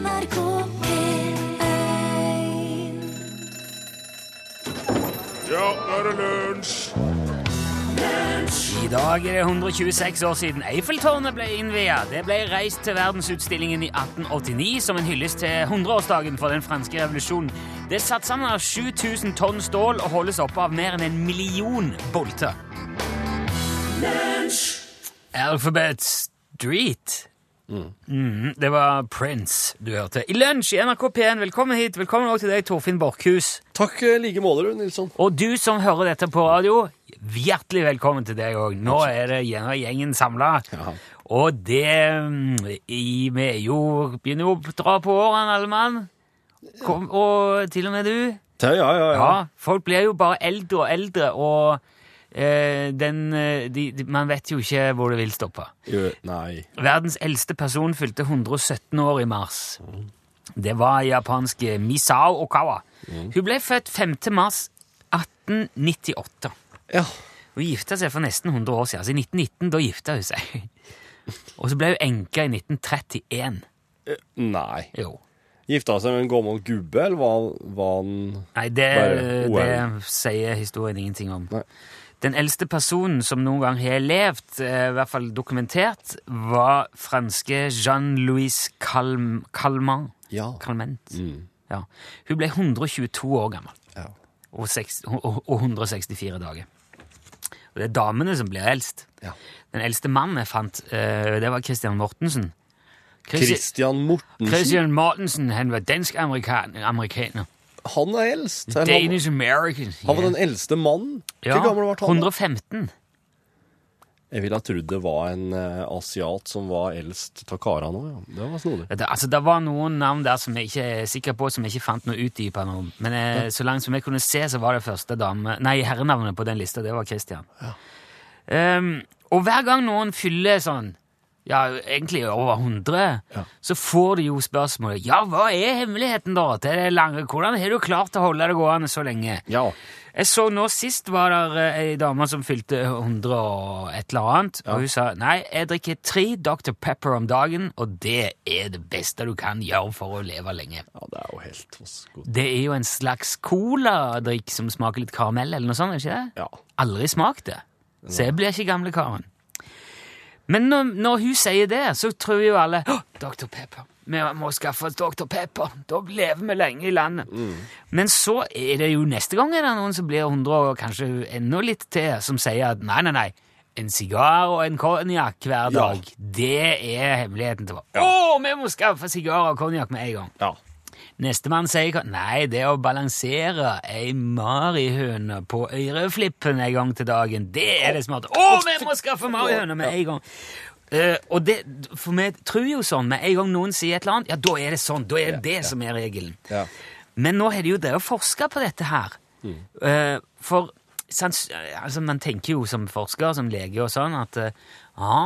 NRK P1 Ja, nå er det lunsj! I dag er det 126 år siden Eiffeltårnet ble innvia. Det ble reist til verdensutstillingen i 1889 som en hyllest til 100-årsdagen for den franske revolusjonen. Det er satt sammen av 7000 tonn stål og holdes oppe av mer enn en million bolter. Alphabet Street. Mhm, det var Prince du hørte. I lunsj i NRK P1, velkommen hit. Velkommen også til deg, Torfinn Borchhus. Takk like måte, Nilsson. Og du som hører dette på radio, hjertelig velkommen til deg òg. Nå er det gjengen samla. Ja. Og det mm, i, Vi er jo begynner jo å dra på årene, alle mann. Kom, og til og med du. Ja, ja, ja. Ja, folk blir jo bare eldre og eldre, og eh, den eh, de, de, Man vet jo ikke hvor det vil stoppe. Jo, nei. Verdens eldste person fylte 117 år i mars. Det var japanske Misao Okawa. Hun ble født 5. mars 1898. Ja. Hun gifta seg for nesten 100 år siden. Altså I 1919 da gifta hun seg. Og så ble hun enke i 1931. Eh, Nei. Jo. Gifta seg med en gammel gubbe, eller var, var han Nei, det, det sier historien ingenting om. Nei. Den eldste personen som noen gang har levd, eh, i hvert fall dokumentert, var franske Jean-Louis Calm, Calment. Ja. Calment. Mm. Ja. Hun ble 122 år gammel ja. og, 6, og, og 164 dager. Og det er damene som blir eldst. Ja. Den eldste mannen jeg fant, eh, det var Christian Mortensen. Christian Mortensen. Christian Mortensen, han var dansk-amerikaner. Han er eldst. Han, Danish American. han var den eldste mannen. ja, Hvor gammel ble han? 115. Jeg ville ha trodd det var en uh, asiat som var eldst av karene òg, ja. Det var snodig. Det, altså, det var noen navn der som jeg ikke er sikker på, som jeg ikke fant noe utdypende om. Men eh, så langt som jeg kunne se, så var det første dame, nei, herrenavnet på den lista, det var Christian. Ehm, og hver gang noen fyller sånn, ja, egentlig over 100, Ja. så får de jo spørsmålet, ja, hva er hemmeligheten da til det lange? Hvordan har du klart å holde det gående så lenge? Ja. Jeg så nå sist var det eh, ei dame som fylte 100 og et eller annet, og hun sa nei, jeg drikker tre Dr. Pepper om dagen, og det er det beste du kan gjøre for å leve lenge. ja, det er jo helt godt. Det er jo en slags coladrikk som smaker litt karamell, eller noe sånt, er ikke det? Ja. Aldri smakt det. Så jeg blir ikke gamle karen. Men når, når hun sier det, så tror jo alle «Åh, Dr. Pepper. Vi må skaffe oss Dr. Pepper. Da lever vi lenge i landet. Men så er det jo neste gang er det noen som blir 100 og kanskje enda litt til, som sier at nei, nei, nei. En sigar og en konjakk hver Ja. dag, det er hemmeligheten til Å, vi må skaffe sigar og konjakk med en gang. Ja. Nestemann sier nei, det å balansere ei marihøne på øreflippen en gang til dagen, det er det smarte. Å, vi må skaffe marihøne med en gang! Uh, og det, For vi tror jo sånn, med en gang noen sier et eller annet, ja, da er det sånn. Da er det det som er regelen. Ja. Men nå har de jo drevet og forska på dette her. Eh, for sans, altså, man tenker jo som forsker, som lege og sånn, at uh, ja,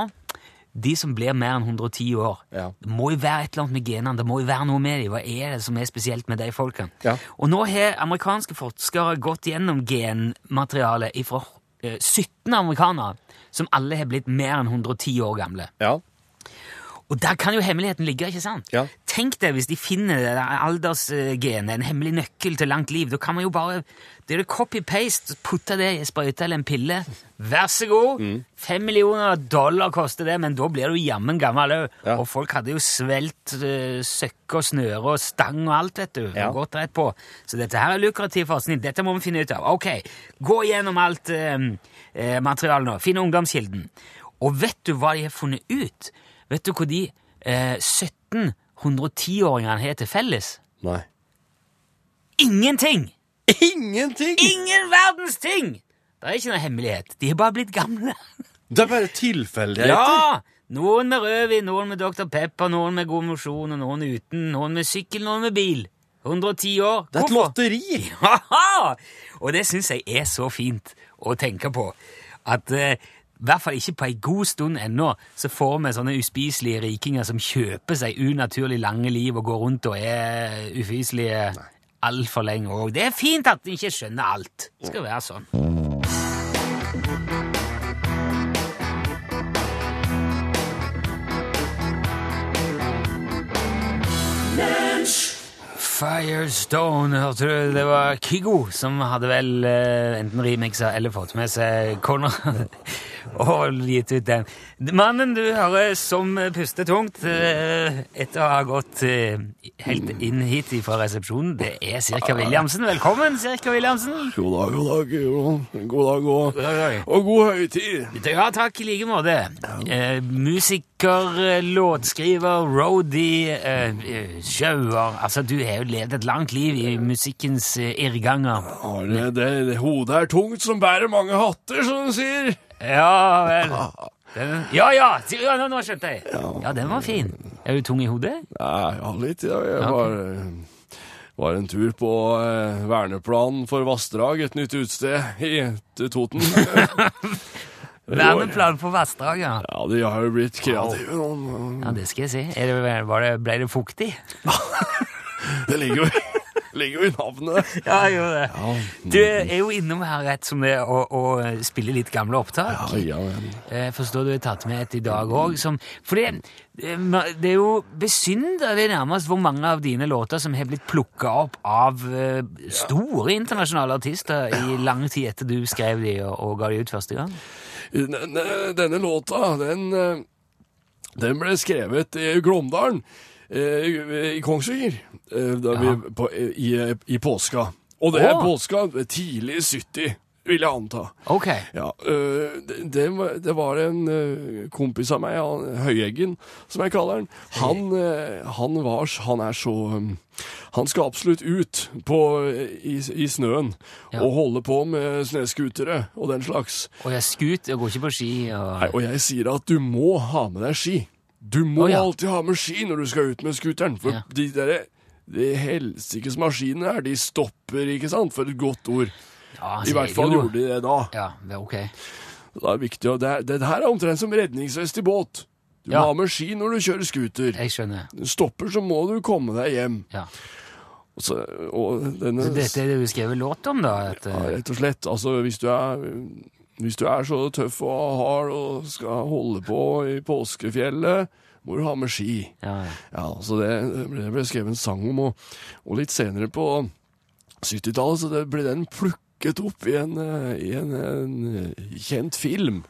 de som blir mer enn 110 år, Ja. det må jo være et eller annet med genene. Det må jo være noe med dem. Hva er det som er spesielt med de folkene? Ja. Og nå har amerikanske forskere gått gjennom genmaterialet fra 17 amerikanere, som alle har blitt mer enn 110 år gamle. Ja. Og der kan jo hemmeligheten ligge, ikke sant? Ja. Tenk deg hvis de finner aldersgenet, en hemmelig nøkkel til langt liv. Da kan man jo bare Det er det copy-paste, putte det i sprøyte eller en pille. Vær så god! Mm. Fem millioner dollar koster det, men da blir du jammen gammel òg. Ja. Og folk hadde jo svelt uh, søkke og snøre og stang og alt, vet du. Ja. Gått rett på. Så dette her er lukrativ forskning. Dette må vi finne ut av. Ok, gå gjennom alt uh, materialet nå. Finn ungdomskilden. Og vet du hva de har funnet ut? Vet du hva de eh, 17 110-åringene har til felles? Nei. Ingenting! Ingenting! Ingen verdens ting! Det er ikke noe hemmelighet. De har bare blitt gamle. Det er bare tilfeldigheter. Ja! Noen med rødvin, noen med Dr. Pepper, noen med god mosjon, og noen uten. Noen med sykkel, noen med bil. 110 år. Det er et lotteri! Ja! Og det syns jeg er så fint å tenke på. At eh, i hvert fall ikke på ei god stund ennå så får vi sånne uspiselige rikinger som kjøper seg unaturlig lange liv og går rundt og er ufyselige altfor lenge òg. Det er fint at de ikke skjønner alt. Det skal være sånn. Firestone, hørte du? Det var Kygo som hadde vel eh, enten remixa eller fått med seg Conrad og gitt ut den. Mannen du hører som puster tungt eh, etter å ha gått eh, helt inn hit fra resepsjonen, det er Sirka Williamsen. Velkommen, Sirka Williamsen. God dag, god dag, God dag og, God dag. og god høytid. Ja, takk i like måte. Eh, musiker, eh, låtskriver, roadie, eh, sjauer Altså, du har jo levd et langt liv i musikkens irrganger. Ja, det, det, det, hodet er tungt som bærer mange hatter, som du sier. Ja vel. Den, ja, ja, ja nå, nå skjønte jeg. Ja, den var fin. Er du tung i hodet? Nei, ja, litt. Ja, jeg var, eh, var en tur på eh, verneplanen for vassdrag, et nytt utsted i Toten. Verneplan for vassdrag, Ja, Ja, de har jo blitt kreative. Ja, det skal jeg si. Det, det, ble det fuktig? Det ligger jo, ligger jo i navnet. Ja, gjorde det. Du er jo innom her rett som det og, å spille litt gamle opptak. Ja, ja, men. Forstår du har tatt med et i dag òg. For det, det er jo besynderlig nærmest hvor mange av dine låter som har blitt plukka opp av eh, store internasjonale artister i lang tid etter du skrev de og, og ga de ut første gang. Denne, låta, den, eh, den ble skrevet i Glåmdalen, eh, i Kongsvinger, eh, da vi, på, i, i påska. Og det er Å. påska tidlig 70, vil jeg anta. Ok. Ja, øh, det, det, var- en kompis av meg, Høyeggen, som jeg kaller han. Han, han, var, han er så Han skal absolutt ut på, i, i snøen Ja. og holde på med snøscootere og den slags. Og jeg skuter, jeg går ikke på ski og Nei, og jeg sier at du må ha med deg ski. Du må oh, ja. alltid ha med ski når du skal ut med scooteren. For Ja. de der, de helsikes maskinene her, de stopper, ikke sant? For et godt ord. ja, I er hvert fall jo- gjorde de det da. Ja, det er ok. Det er viktig, og det, er, det her er omtrent som redningsvest i båt. Du Ja. må ha med ski når du kjører scooter. Jeg skjønner. Du stopper, så må du komme deg hjem. Ja. Så, og denne Så dette er det du skrev låt om, da? At, ja, Rett og slett. Altså, hvis du er hvis du er så tøff og hard og skal holde på i påskefjellet, må du ha med ski. ja, ja. Ja, så det, det ble- skrevet en sang om, og, og litt senere på 70-tallet så det ble den plukket opp i en, eh, i en, en eh, kjent film.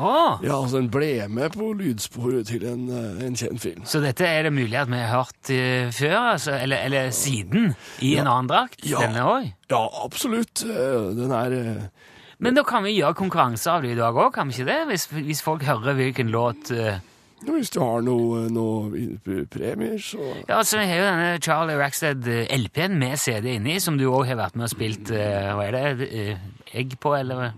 Ah. Ja, altså den ble med på lydsporet til en, eh, en kjent film. Så dette er det mulig at vi har hørt uh, før, altså, eller, eller siden, i en annen drakt? Ja. Denne òg? Ja, absolutt. Den er eh, Men da kan vi gjøre konkurranse av det i dag òg, kan vi ikke det? Hvis, hvis folk hører hvilken låt uh... Hvis du har noe, noe premier, så Ja, så har jo denne Charlie Rackstead eh, LP-en med CD inni, som du òg har vært med og spilt uh, Hva er det? egg på, eller?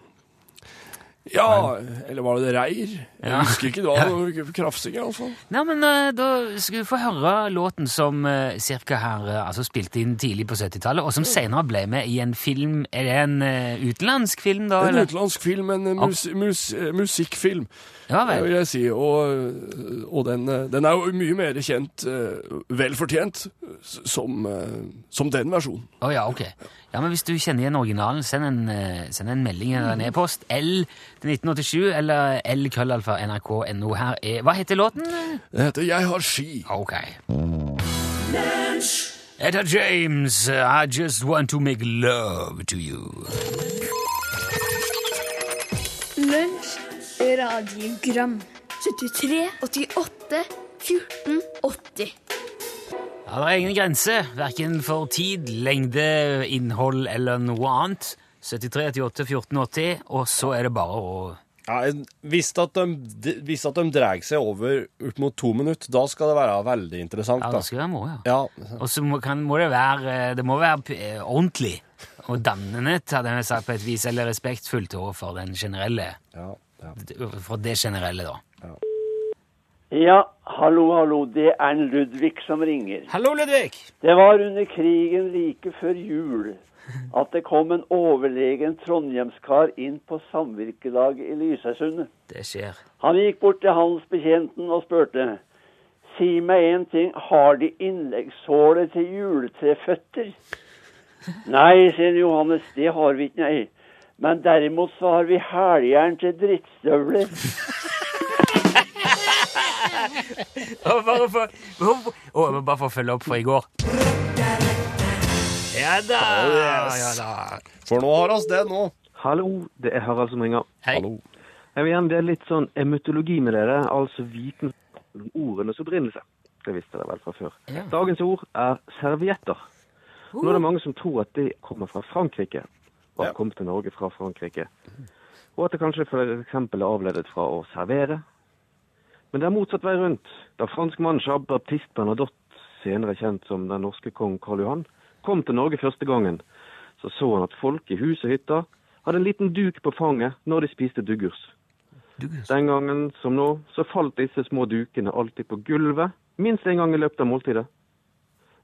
Ja, eller var det det reir? Jeg Ja. husker ikke. Det var noe krafsing, iallfall. Nei, men eh, da skal du få høre låten som uh, cirka her eh, altså spilte inn tidlig på 70-tallet, og som senere ble med i en film Er det en eh, utenlandsk film, da? En eller? utenlandsk film, en eh, mus, mus, eh, musikkfilm, Ja vel. vil jeg si. Og, og den, eh, den er jo mye mer kjent, eh, vel fortjent, som, eh, som den versjonen. Å ja, ok. Ja, men Hvis du kjenner igjen originalen, send en, eh, send en melding eller en e-post. L til 1987 eller L-krøllalfa Her er Hva heter låten? Det heter Jeg har ski. Ok. Etter James, I just want to make love to you. Lunsj, radiogram 73, 88, 14, 80 Ja, det er ingen grense, verken for tid, lengde, innhold eller noe annet. 73, 88, 14, 80, og så er det bare å Ja, hvis at de, de, hvis at de drar seg over ut mot to minutter, da skal det være veldig interessant. Ja, da. det skal være moro, ja. Ja, Og så må, må det være Det må være p- eh, ordentlig og dannende, hadde jeg sagt på et vis, eller respektfullt overfor den generelle. ja, ja. For det generelle, da. Ja, hallo, hallo. Det er en Ludvig som ringer. Hallo, Ludvig! Det var under krigen like før jul at det kom en overlegen trondhjemskar inn på samvirkelaget i Lysøysundet. Det skjer. Han gikk bort til handelsbetjenten og spurte. Si meg en ting, har De innleggssåler til juletreføtter? Nei, sier Johannes, det har vi ikke, nei. Men derimot så har vi hæljern til drittstøvler. Og bare for, og bare for å følge opp for i går. Ja da! Ja da. For nå har oss det nå. Hallo, det er Harald som ringer. Hei. Hallo. Jeg vil gjerne dele litt sånn emytologi med dere, altså viten om ordenes opprinnelse. Det visste dere vel fra før. Ja. Dagens ord er servietter. Nå er det mange som tror at de kommer fra Frankrike, og har Ja. kommet til Norge fra Frankrike. Og at det kanskje for eksempel er avledet fra å servere. Men det er motsatt vei rundt. Da franskmannen Jean-Baptiste Bernadotte, senere kjent som den norske kong Karl Johan, kom til Norge første gangen, så så han at folk i hus og hytter hadde en liten duk på fanget når de spiste duggurs. Den gangen som nå, så falt disse små dukene alltid på gulvet, minst en gang i løpet av måltidet.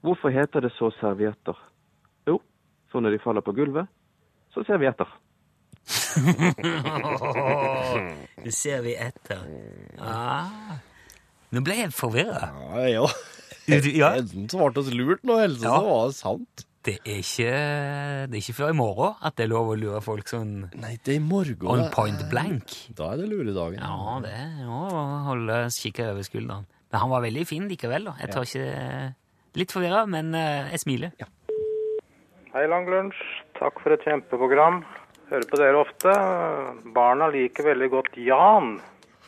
Hvorfor heter det så servietter? Jo, for når de faller på gulvet, så servietter. Det ser vi etter. Ah. Nå ble jeg forvirra. Ja, ja. Ja. Enten svarte oss lurt nå, eller så Ja. var det sant. Det er, ikke, det er ikke før i morgen at det er lov å lure folk sånn Nei, det er i morgen. on point blank. Da er det luredagen. Ja, det å holde kikke over skulderen. Men han var veldig fin likevel, da. Jeg tar ikke Litt forvirra, men eh, jeg smiler. Hei, Lang Lunsj. Takk for et kjempeprogram. Hører på dere ofte. Barna liker veldig godt Jan.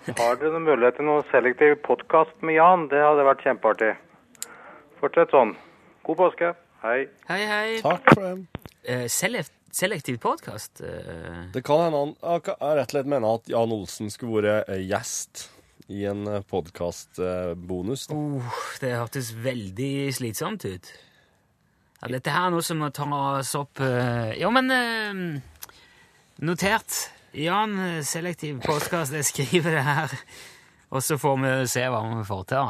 Har dere noen mulighet til noen selektiv podkast med Jan? Det hadde vært kjempeartig. Fortsett sånn. God påske. Hei. Hei, hei. Takk for det. Eh, selekt, selektiv podkast? Det kan hende han jeg rett og slett mener at Jan Olsen skulle vært eh, gjest i en podkastbonus. Uh, det hørtes veldig slitsomt ut. Ja, dette her er noe som må tas opp Ja, Jo, men eh, Notert. Jan, selektiv podkast. Jeg skriver det her. Og så får vi se hva vi får til.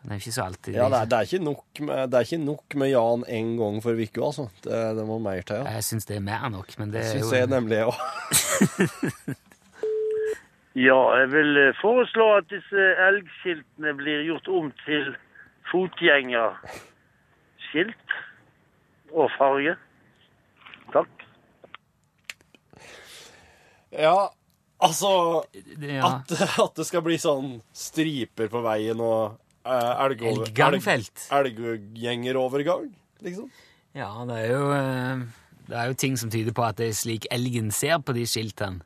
Det er ikke så alltid Ja, det er, det, er ikke nok med, det er ikke nok med Jan én gang for uka, altså. Det, det må mer til. Ja. Jeg syns det er mer nok, men det Syns jeg nemlig òg. Ja, jeg vil eh, foreslå at disse elgskiltene blir gjort om til fotgjengerskilt og farge. Takk. Ja, altså ja. at, at det skal bli sånn striper på veien og uh, elgover, Elggangfelt. Elg, elggjengerovergang, liksom. Ja, det er jo eh, Det er jo ting som tyder på at det er slik elgen ser på de skiltene.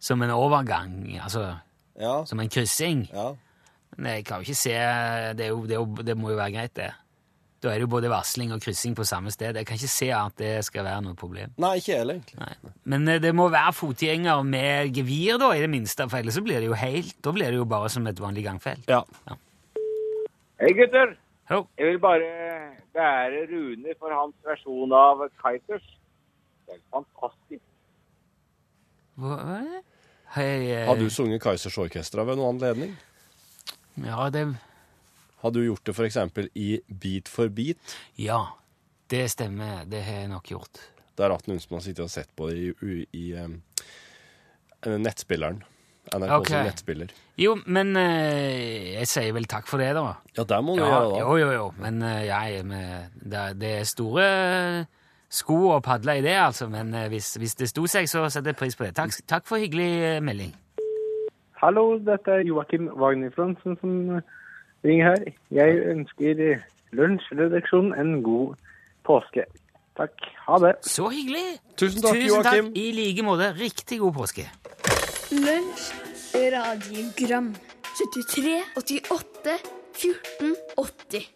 Som en overgang, altså Ja. som en kryssing. ja. Men jeg kan jo ikke se Det, er jo, det, er jo, det må jo være greit, det. Da er det jo både varsling og kryssing på samme sted. Jeg kan ikke se at det skal være noe problem. Nei, ikke heller, egentlig. Nei. Men eh, det må være fotgjenger med gevir, da, i det minste, for ellers så blir det jo helt Da blir det jo bare som et vanlig gangfelt. Ja. Hei, gutter. Hello. Jeg vil bare bære Rune for hans versjon av Kaizers. Det er fantastisk. Hva? hva? Hei, eh, Har du sunget Kaizers Orkestra ved noen anledning? Ja, det Har du gjort det f.eks. i Beat for beat? Ja, det stemmer. Det har jeg nok gjort. Det er rart noen som har sittet og sett på det i, i, i em, nettspilleren. NRK okay. som nettspiller. Jo, men eh, jeg sier vel takk for det, da. Ja, det må du Ja, gjøre, da. jo, jo, jo. Men eh, jeg med, det, er- det er store sko å padle i det, altså. Men eh, hvis, hvis det sto seg, så setter jeg pris på det. Takk, takk for hyggelig eh, melding. Hallo, dette er Joakim Wagner Fransen som ringer her. Jeg ønsker lunsjredaksjonen en god påske. Takk. Ha det. Så hyggelig! Tusen takk, Tusen takk. I like måte. Riktig god påske. Lunsj, radiogram 73, 88, 14, 80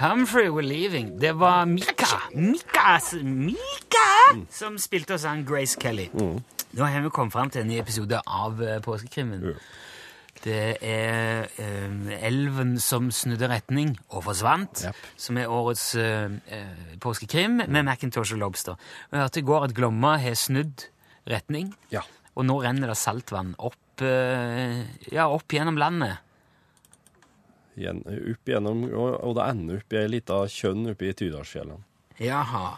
Humphrey We're Leaving. Det var Mika. Mika, Mika som spilte og sang Grace Kelly. Nå har vi kommet fram til en ny episode av Påskekrimmen. Påskekrimmen. Det er eh, Elven som snudde retning og forsvant, yep. som er årets eh, eh, påskekrim med Macintosh og Lobster. Jeg hørte i går at Glomma har snudd retning, Ja. og nå renner det saltvann opp, eh, ja, opp gjennom landet. Gjen, opp gjennom, og, og det ender opp i ei lita kjønn oppe i Tydalsfjellene. Jaha.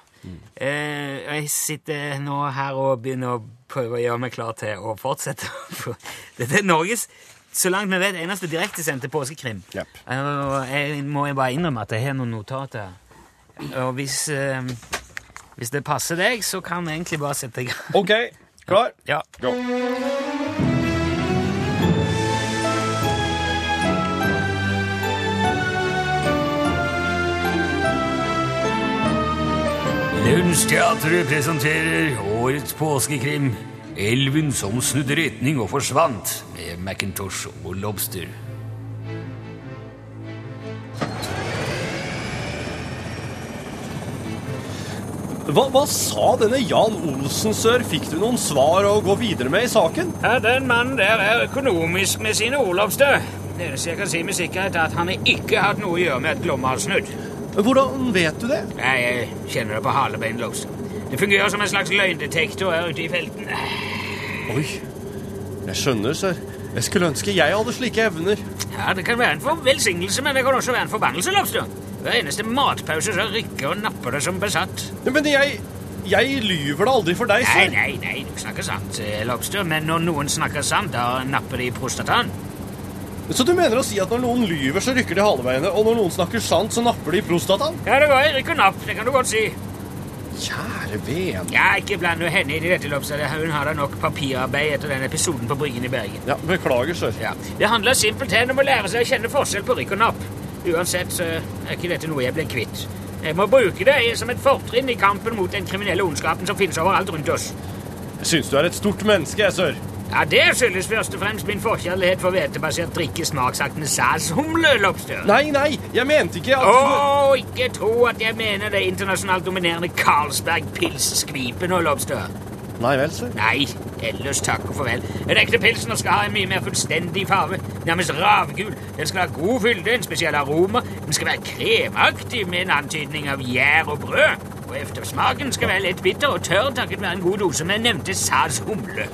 Eh, jeg sitter nå her og begynner å prøve å gjøre meg klar til å fortsette. Dette er Norges, så langt vi vet, eneste direktesendte påskekrim. Yep. Og jeg må jeg bare innrømme at jeg har noen notater. Og hvis, eh, hvis det passer deg, så kan vi egentlig bare sette i gang. OK. Klar? Ja. Go. Lunsjteatret presenterer årets påskekrim. Elven som snudde retning og forsvant med Macintosh og Lobster. Hva, hva sa denne Jan Olsen, sør? Fikk du noen svar å gå videre med i saken? Ja, Den mannen der er økonomisk med sine Olofstø. Det jeg kan si med sikkerhet, er at han ikke har hatt noe å gjøre med at Glomma har snudd. Hvordan vet du det? Jeg kjenner det på halebein, Lobster. Det fungerer som en slags løgndetektor her ute i felten. Oi, jeg skjønner, sør. Jeg skulle ønske jeg hadde slike evner. Ja, Det kan være en velsignelse, men det kan også være en forbannelse, Lobster. Hver eneste matpause så rykker og napper det som besatt. Men jeg, jeg lyver da aldri for deg, Nei, sør. nei, nei, du snakker sant, eh, Lobster, men når noen snakker sant, da napper de i prostataen. Så du mener å si at når noen lyver, så rykker de haleveiene, og når noen snakker sant, så napper de i prostataen? Ja, det var rykk og napp, det kan du godt si. Kjære vene. Ja, ikke bland jo henne inn i dette, Lobster. Hun har da nok papirarbeid etter den episoden på Bryggen i Bergen. Ja, beklager, sør. Ja, Det handler simpelthen om å lære seg å kjenne forskjell på rykk og napp. Uansett så er ikke dette noe jeg blir kvitt. Jeg må bruke det som et fortrinn i kampen mot den kriminelle ondskapen som finnes overalt rundt oss. Jeg syns du er et stort menneske, jeg, sør. Ja, Det skyldes først og fremst min forkjærlighet for hvetebasert drikke smaksakt med salshumle, Lobster. Nei, nei, jeg mente ikke at Å, ikke tro at jeg mener det internasjonalt dominerende Carlsberg pilsskvipen og nå, Lobster. Nei vel, sir. Nei, ellers takk og farvel. Den ekte pilsen skal ha en mye mer fullstendig farve, nærmest ravgul. Den skal ha god fylde, en spesiell aroma. Den skal være kremaktig med en antydning av gjær og brød. Og eftersmaken skal være litt bitter og tørr takket være en god dose med nevnte salshumle.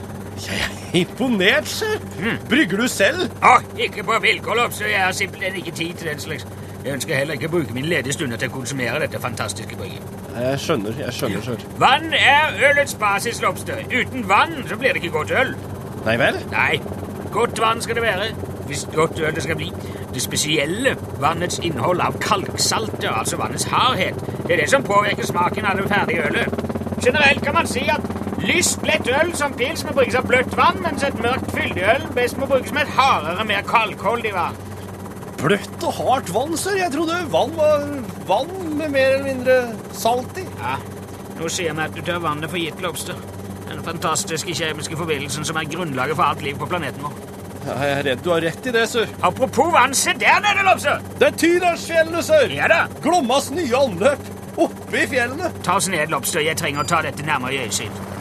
Jeg er imponert, sør. Mm. Brygger du selv? Å, ikke på vilkår, så Jeg har simpelthen ikke tid til den slags. Jeg ønsker heller ikke å bruke mine ledige stunder til å konsumere dette fantastiske brygget. Jeg skjønner, jeg skjønner, selv. Vann er ølets basis, Lobster. Uten vann så blir det ikke godt øl. Nei vel? Nei, godt vann skal det være, hvis godt øl det skal bli. Det spesielle, vannets innhold av kalksalter altså vannets hardhet, det er det som påvirker smaken av det ferdige ølet. Generelt kan man si at lyst, lett øl som pils må brukes av bløtt vann, mens et mørkt fyldig øl best må brukes med et hardere, mer kalkholdig vann. Bløtt og hardt vann, sør. Jeg trodde vann var vann med mer eller mindre salt i. Ja, nå sier vi at du tar vannet for gitt, Lobster. Den fantastiske kjemiske forbindelsen som er grunnlaget for alt liv på planeten vår. Jeg er redd du har rett i det, sør. Apropos vann, se der nede, Lobster! Det er Tydalsfjellene, sør. Ja da. Glommas nye anløp. Oppe i fjellene. Ta oss ned, Lobster. Jeg trenger å ta dette nærmere i øyesyn.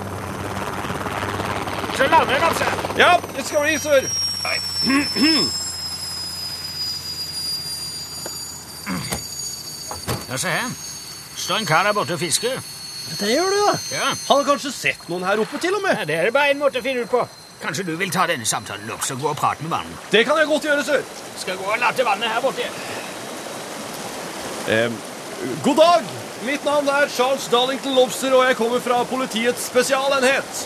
Så lander kanskje. Ja, det skal bli, sør. Ja, se her. Står en kar der borte og fisker. Det gjør du, da. Ja. Han har kanskje sett noen her oppe, til og med. ja, Det er det bare en måte å finne ut på. Kanskje du vil ta denne samtalen, opp, så gå og prate med vannet. Det kan jeg godt gjøre, sør. Skal gå og late vannet her borte. Eh, god dag. Mitt navn er Charles Darlington Lobster, og jeg kommer fra politiets spesialenhet.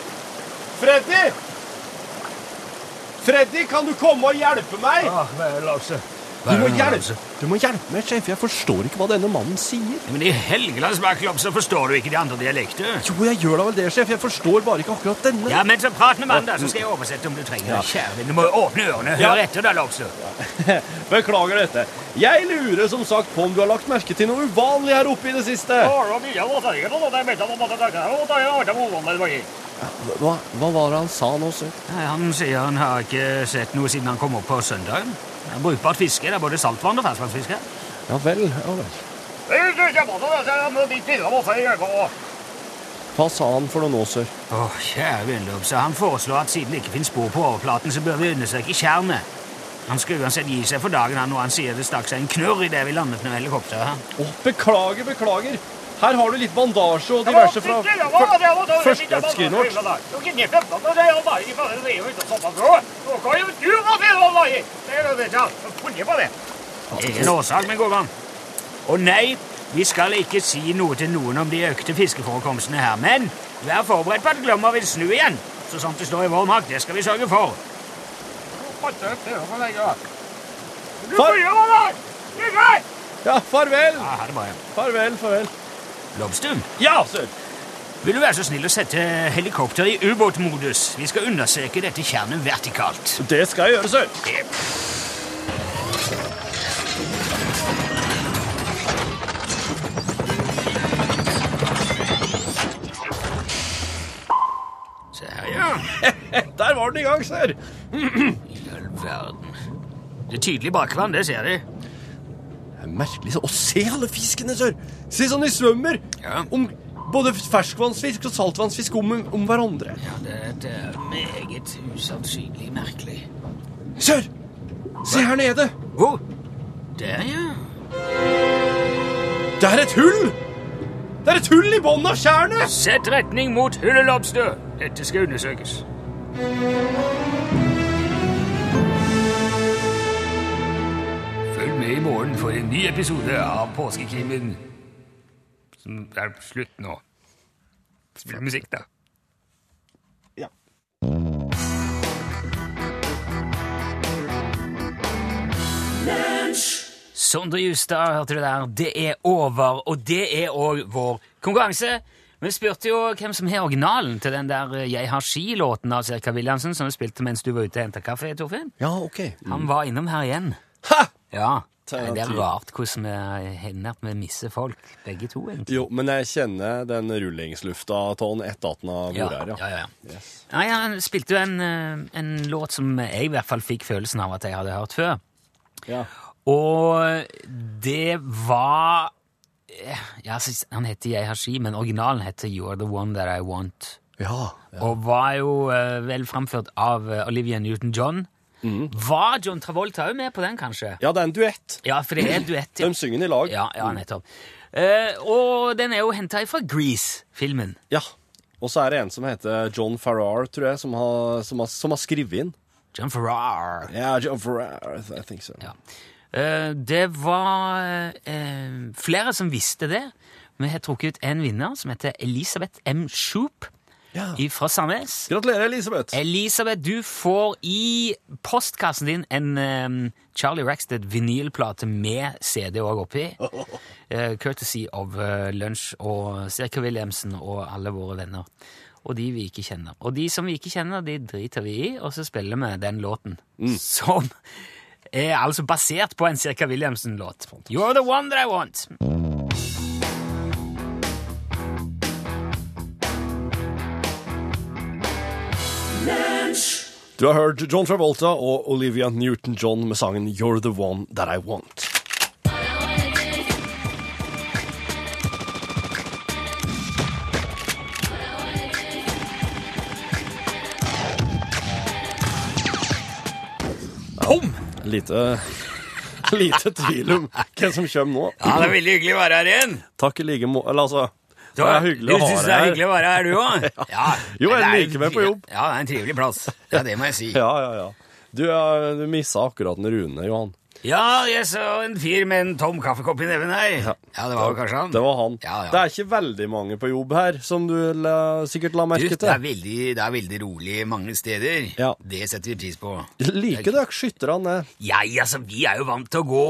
Freddy! Freddy, kan du komme og hjelpe meg? Du må hjelpe, du må hjelpe meg, sjef. Jeg forstår ikke hva denne mannen sier. Men i Helgelands så forstår du ikke de andre dialekter? Jo, jeg gjør da vel det, sjef. Jeg forstår bare ikke akkurat denne. Ja, men så prat med mannen, da, så skal jeg oversette om du trenger det. Kjære du må jo åpne ørene. Ja. Hør etter, da, Lobster. Beklager dette. Jeg lurer som sagt på om du har lagt merke til noe uvanlig her oppe i det siste. Hva, hva var det han sa nå, sir? Han sier han har ikke sett noe siden han kom opp på søndagen. Det er Brukbart fiske. Det er både saltvann og ferskvannsfiske. Ja vel, ja vel. Hva sa han for noe nå, sør? Åh, kjære vennløp, så Han foreslår at siden det ikke finnes spor på overflaten, så bør vi undersøke tjernet. Han skal uansett gi seg for dagen han når han sier det stakk seg en knurr idet vi landet med helikopteret. Oh, beklager, beklager. Her har du litt bandasje og diverse fra før- førstehjelpsskrinet vårt. Ingen årsak, min gode mann. Og nei, Vi skal ikke si noe til noen om de økte fiskeforekomstene her, men vær forberedt på at Glomma vil snu igjen. Så sant det står i vår makt, det skal vi sørge for. Ja, farvel! Ja, ha det bra. Farvel, farvel. Lobster, Ja, sir. vil du være så snill å sette helikopter i ubåtmodus? Vi skal undersøke dette tjernet vertikalt. Det skal jeg gjøre, sir. Se her, ja. Der var den i gang, sir. I all verden. Det er tydelig bakvann, det ser de. Det er merkelig å se alle fiskene, sør! Se sånn de svømmer. Ja. Om både ferskvannsfisk og saltvannsfisk om, om hverandre. Ja, det er meget usannsynlig merkelig. Sør! Se her nede. Hvor? Der, ja. Det er et hull! Det er et hull i bunnen av tjernet! Sett retning mot hullet, Lobster. Dette skal undersøkes. I morgen for en ny episode av Påskekrimen. Som er slutt nå. Spill musikk, da. Ja. Sondre Justad hørte du der. Det er over, og det er òg vår konkurranse. Vi spurte jo hvem som har originalen til den der eh, Jeg har ski-låten av Sirka Williamsen som vi spilte mens du var ute og henta kaffe, Torfinn. Ja, ok. Han var innom her igjen. Ha! Ja. Ta- Det er rart hvordan vi hender at vi mister folk, begge to, egentlig. Jo, men jeg kjenner den rullingslufta av den etter at den har Ja, vært her, ja, ja. Nei, han spilte jo en, eh, en låt som jeg i hvert fall fikk følelsen av at jeg hadde hørt før. Ja. Og det var eh, ja, Han heter Jeg har ski, men originalen heter You're the one that I want. Ja. Og var jo eh, vel framført av Olivia Newton-John. Var John Travolta òg med på den, kanskje? Ja, det er en duett. Ja, for det er en duett. De synger i lag. Ja, ja nettopp. Eh, og den er jo henta fra Grease-filmen. Ja. Og så er det en som heter John Farrar, tror jeg, som har, som har, som har skrevet inn. John Farrar. Ja, John Farrar, I think so. Ja. Eh, det var eh, flere som visste det. Vi har trukket ut en vinner som heter Elisabeth M. Shoop Ja. fra Sandnes. Gratulerer, Elisabeth. Elisabeth, du får i postkassen din en um, Charlie Rackstead vinylplate med CD òg oppi. Uh, courtesy of uh, Lunsj og Sirka Williamsen og alle våre venner. Og de vi ikke kjenner. Og de som vi ikke kjenner, de driter vi i, og så spiller vi den låten. Som er altså basert på en Sirka Williamsen-låt. You're the one that I want. Du har hørt John Travolta og Olivia Newton-John med sangen You're the one that I want. Lite, lite tvil om hvem som kommer nå. Ja, det er veldig hyggelig å være her igjen. Takk i like måte. Eller altså Det er hyggelig å du syns det er hyggelig å være her, du òg? Ja. Jo, jeg er liker meg på jobb. Ja, det er en trivelig plass. Ja, det må jeg si. Ja, ja, ja. Du, ja, du missa akkurat Rune, Johan. Ja, jeg så en fyr med en tom kaffekopp i neven her. Ja, det var jo kanskje han. Det var han. Ja, ja. Det er ikke veldig mange på jobb her, som du la, sikkert la merke merke det er, til. veldig, det er veldig rolig mange steder. Ja. Det setter vi pris på. Liker dere skytterne? Ja, altså, vi er jo vant til å gå,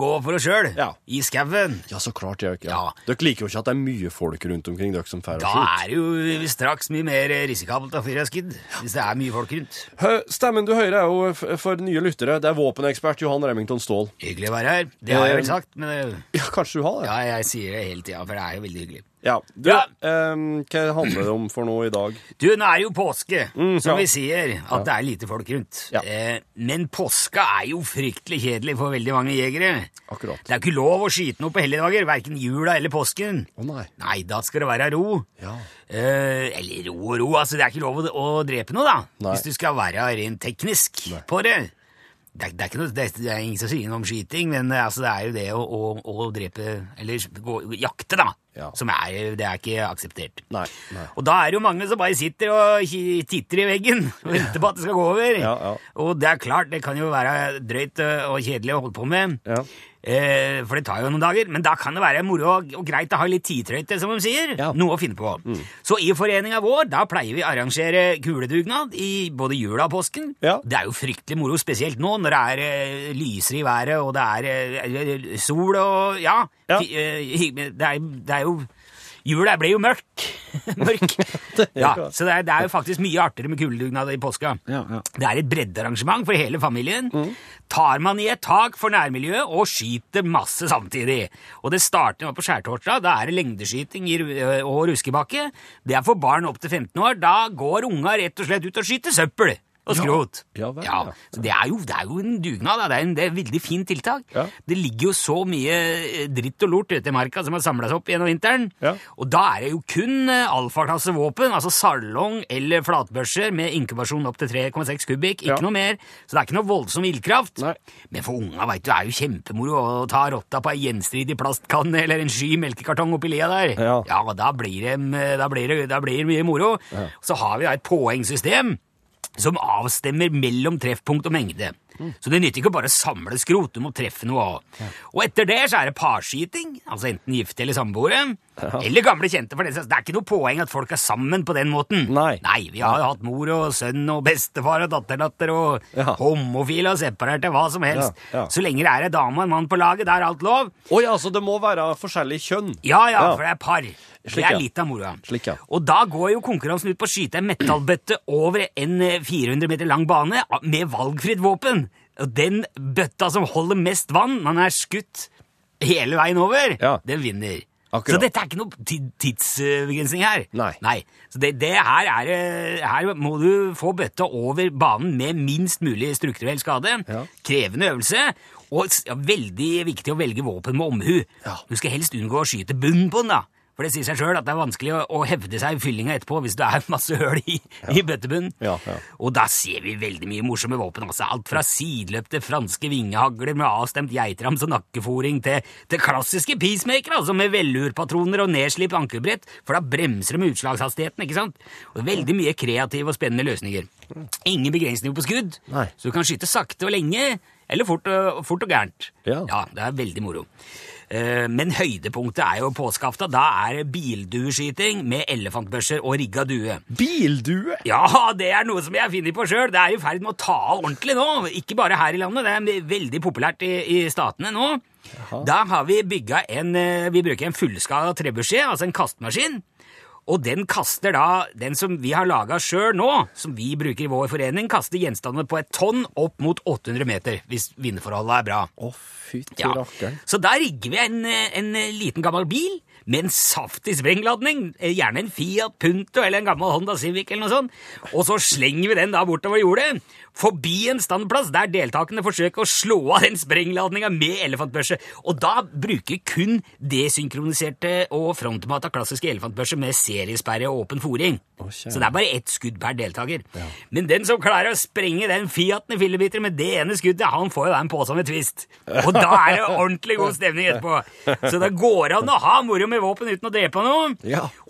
gå for oss sjøl. Ja. I skauen. Ja, så klart dere ikke. Ja. Dere liker jo ikke at det er mye folk rundt omkring dere som får Da er det jo straks mye mer risikabelt å fyre skudd. Hvis det er mye folk rundt. Hø- Stemmen du hører er jo for nye lyttere. Det er våpenekspert Johan Remington Ståhl. Hyggelig å være her. Det har jeg vel sagt, men Ja, kanskje du har det? ja, jeg sier det hele tida, for det er jo veldig hyggelig. Ja. Du, Ja. ehm, hva handler det om for noe i dag? Du, nå er jo påske, som ja. vi sier, at det er lite folk rundt. Ja. Eh, men påska er jo fryktelig kjedelig for veldig mange jegere. Akkurat. Det er ikke lov å skyte noe på helligdager, verken jula eller påsken. Å nei. Nei, da skal det være ro. Ja. Eh, eller ro og ro, altså det er ikke lov å, å drepe noe, da. Nei. Hvis du skal være rent teknisk Nei. på det. Det det, er ikke noe, det, det er ingen som sier noe om skyting, men eh, altså, det er jo det å, å, å drepe Eller gå, jakte, da. Ja. Som er, det er ikke akseptert. Nei. nei. Og da er det jo mange som bare sitter og titter i veggen og venter på at det skal gå over. Ja, ja. Og det er klart, det kan jo være drøyt øh, og kjedelig å holde på med. Ja. Eh, for det tar jo noen dager, men da kan det være moro og, og greit å ha litt tidtrøyte, som de sier. Noe å finne på. Så i foreninga vår da pleier vi å arrangere kuledugnad i både jula og påsken. Det er jo fryktelig moro, spesielt nå når det er eh, lyser i været og det er eh, sol og Ja. ja. eh, det, er, det er jo Jula ble jo mørk. mørk. Ja, så det er, det er jo faktisk mye artigere med kuledugnad i påska. Det er et breddearrangement for hele familien. Tar man i et tak for nærmiljøet og skyter masse samtidig. Og det starter på skjærtorsdag. Da er det lengdeskyting i, og ruskebakke. Det er for barn opp til 15 år. Da går unga rett og slett ut og skyter søppel. Og skrot. Ja, vel, ja. Så det er, jo, det er jo en dugnad. Da. Det er, en, det er et veldig fint tiltak. Det ligger jo så mye eh, dritt og lort ute i marka som har samla seg opp gjennom vinteren. Og da er det jo kun eh, våpen, altså salong eller flatbørser med inkubasjon opp til 3,6 kubikk. Ikke noe mer. Så det er ikke noe voldsom ildkraft. Men for unga vet du, er jo kjempemoro å ta rotta på ei gjenstridig plastkanne eller en sky melkekartong oppi lia der. Ja, og da blir det, da blir det, da blir det mye moro. Så har vi da et poengsystem som avstemmer mellom treffpunkt og mengde. Så det nytter ikke å bare samle skrot, du må treffe noe av. Og etter det så er det parskyting, altså enten gifte eller samboere, eller gamle kjente. for Det Det er ikke noe poeng at folk er sammen på den måten. Nei, Nei vi har jo hatt mor og sønn og bestefar og datterdatter og homofile og separerte, hva som helst. Ja, ja. Så lenge det er ei dame og en mann på laget, da er alt lov. Oi, altså det må være forskjellig kjønn? Ja, ja, for det er par. Slik, det er ja. litt av moroa. Ja. Og da går jo konkurransen ut på å skyte en metallbøtte over en eh, 400 meter lang bane med valgfritt våpen. Og den bøtta som holder mest vann, man er skutt hele veien over, den vinner. Akkurat. Så dette er ikke noe tidsbegrensning her. Nei. Nei. Så det, det her, er, eh, her må du få bøtta over banen med minst mulig strukturell skade. Krevende øvelse. Og ja, veldig viktig å velge våpen med omhu. Du skal helst unngå å skyte bunnen på den, da. For det sier seg sjøl at det er vanskelig å, å hevde seg i fyllinga etterpå hvis det er masse høl i, i bøttebunnen. Og da ser vi veldig mye morsomme våpen. Altså. Alt fra sideløpte franske vingehagler med avstemt geitrams og nakkeforing til, til klassiske peacemakere altså med vellurpatroner og nedslipt ankelbrett, for da bremser de utslagshastigheten. ikke sant? Og veldig mye kreative og spennende løsninger. Ingen begrensninger på skudd, så du kan skyte sakte og lenge, eller fort og, fort og gærent. Ja. det er veldig moro. Eh, Men høydepunktet er jo påskeaften. Da er det bildueskyting med elefantbørser og rigga due. Bildue? Ja, det er noe som jeg funnet på sjøl. Det er i ferd med å ta av ordentlig nå. Ikke bare her i landet, det er veldig populært i, i statene nå. Da har vi bygga en eh, Vi bruker en fullskala trebussje, altså en kastemaskin. Og den kaster da, den som vi har laga sjøl nå, som vi bruker i vår forening, kaster gjenstandene på et tonn opp mot 800 meter, hvis vindforholdet er bra. Å, fytti Ja. rakkeren. Så da rigger vi en, en liten gammel bil med en saftig sprengladning, eh, gjerne en Fiat Punto eller en gammel Honda Civic eller noe sånt, og så slenger vi den da bortover jordet, forbi en standplass der deltakerne forsøker å slå av den sprengladninga med elefantbørse, og da bruker kun desynkroniserte og frontmata klassiske elefantbørser med seriesperre og åpen foring. Så det er bare ett skudd per deltaker. Men den som klarer å sprenge den Fiaten i fillebiter med det ene skuddet, han får jo da en pose med twist. Og da er det ordentlig god stemning etterpå. Så det går an å ha moro med våpen uten å drepe noe.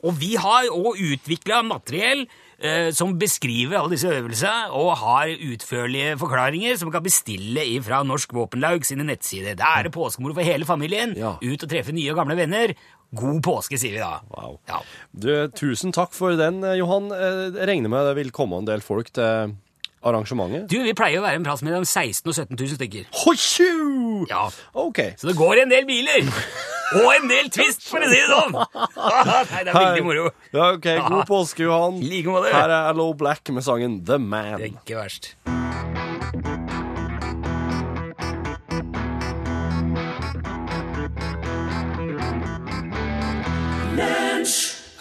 Og vi har òg utvikla materiell eh, som beskriver alle disse øvelsene, og har utførlige forklaringer som kan bestille fra Norsk Våpenlaug sine nettsider. Da er det påskemoro for hele familien. Ut og treffe nye og gamle venner. God påske, sier vi da. Ja. Du, tusen takk for den, eh, Johan. Eh, Jeg regner med det vil komme en del folk til arrangementet. Du, Vi pleier å være en plass mellom 16 og 17 000 stykker. Ja. Okay. Så det går en del biler! Og en del twist, for å si det sånn! Nei, det er veldig moro. Ja, ok, God påske, Johan. Like måte. Her er Low Black med sangen The Man. Det er ikke verst.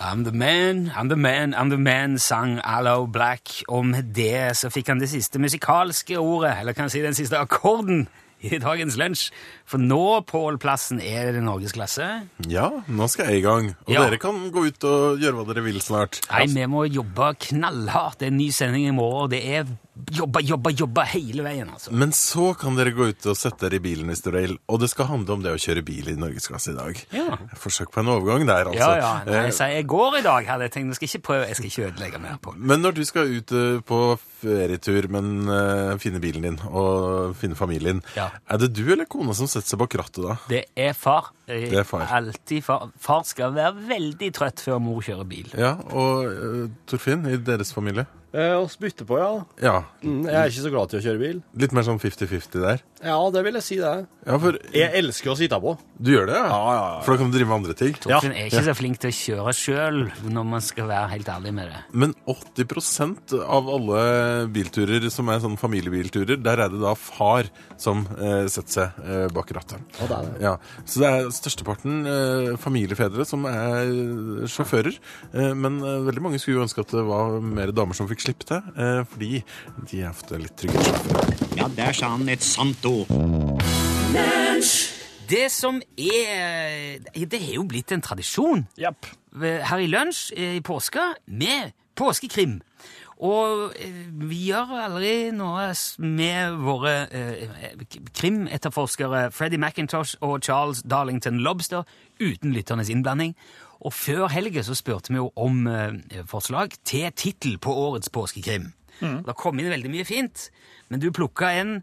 I'm the man, I'm the man, I'm the man, sang Allo Black. Og med det så fikk han det siste musikalske ordet, eller kan jeg si den siste akkorden, i dagens lunsj. For nå, Pål Plassen, er det norgesklasse. Ja, nå skal jeg i gang. Og Ja. dere kan gå ut og gjøre hva dere vil snart. Nei, vi må jobbe knallhardt. Det er en ny sending i morgen, og det er jobbe, jobbe, jobbe hele veien, altså. Men så kan dere gå ut og sette dere i bilen hvis dere vil. Og det skal handle om det å kjøre bil i norgesklasse i dag. Ja. Forsøk på en overgang der, altså. Ja, ja. Nei, så jeg, går i dag, hadde jeg tenkt. Jeg skal ikke prøve, jeg skal ikke ødelegge mer på det. Men når du skal ut eh, på ferietur men uh, finne bilen din og finne familien, Ja. er det du eller kona som setter seg bak rattet da? Det er far. Jeg, Det er far. Alltid far. Far skal være veldig trøtt før mor kjører bil. Ja, og uh, Torfinn, i deres familie? Eh, oss spytte på, ja. Ja, Mm, jeg er ikke så glad til å kjøre bil. litt mer sånn 50-50 der. Ja, det vil jeg si det. Ja, for Jeg elsker å sitte på. du gjør det, ja? Ja, ja, ja. For da kan du drive med andre ting. Torfinn er ikke så flink til å kjøre sjøl, når man skal være helt ærlig med det. Men 80% av alle bilturer som er sånn familiebilturer, der er det da far som eh, setter seg eh, bak rattet. Ja, det er det. Ja, så det er størsteparten eh, familiefedre som er sjåfører. Eh, men eh, veldig mange skulle jo ønske at det var mer damer som fikk slippe til, eh, fordi de er ofte litt tryggere sjåfører. Ja, der sa han et sant ord. Det som er Det er jo blitt en tradisjon Japp. her i lunsj eh, i påska med påskekrim. Og eh, vi gjør aldri noe med våre eh, krimetterforskere Freddy McIntosh og Charles Darlington Lobster uten lytternes innblanding. Og før helga så spurte vi jo om eh, forslag til tittel på årets påskekrim. Det kom inn veldig mye fint, men du plukka en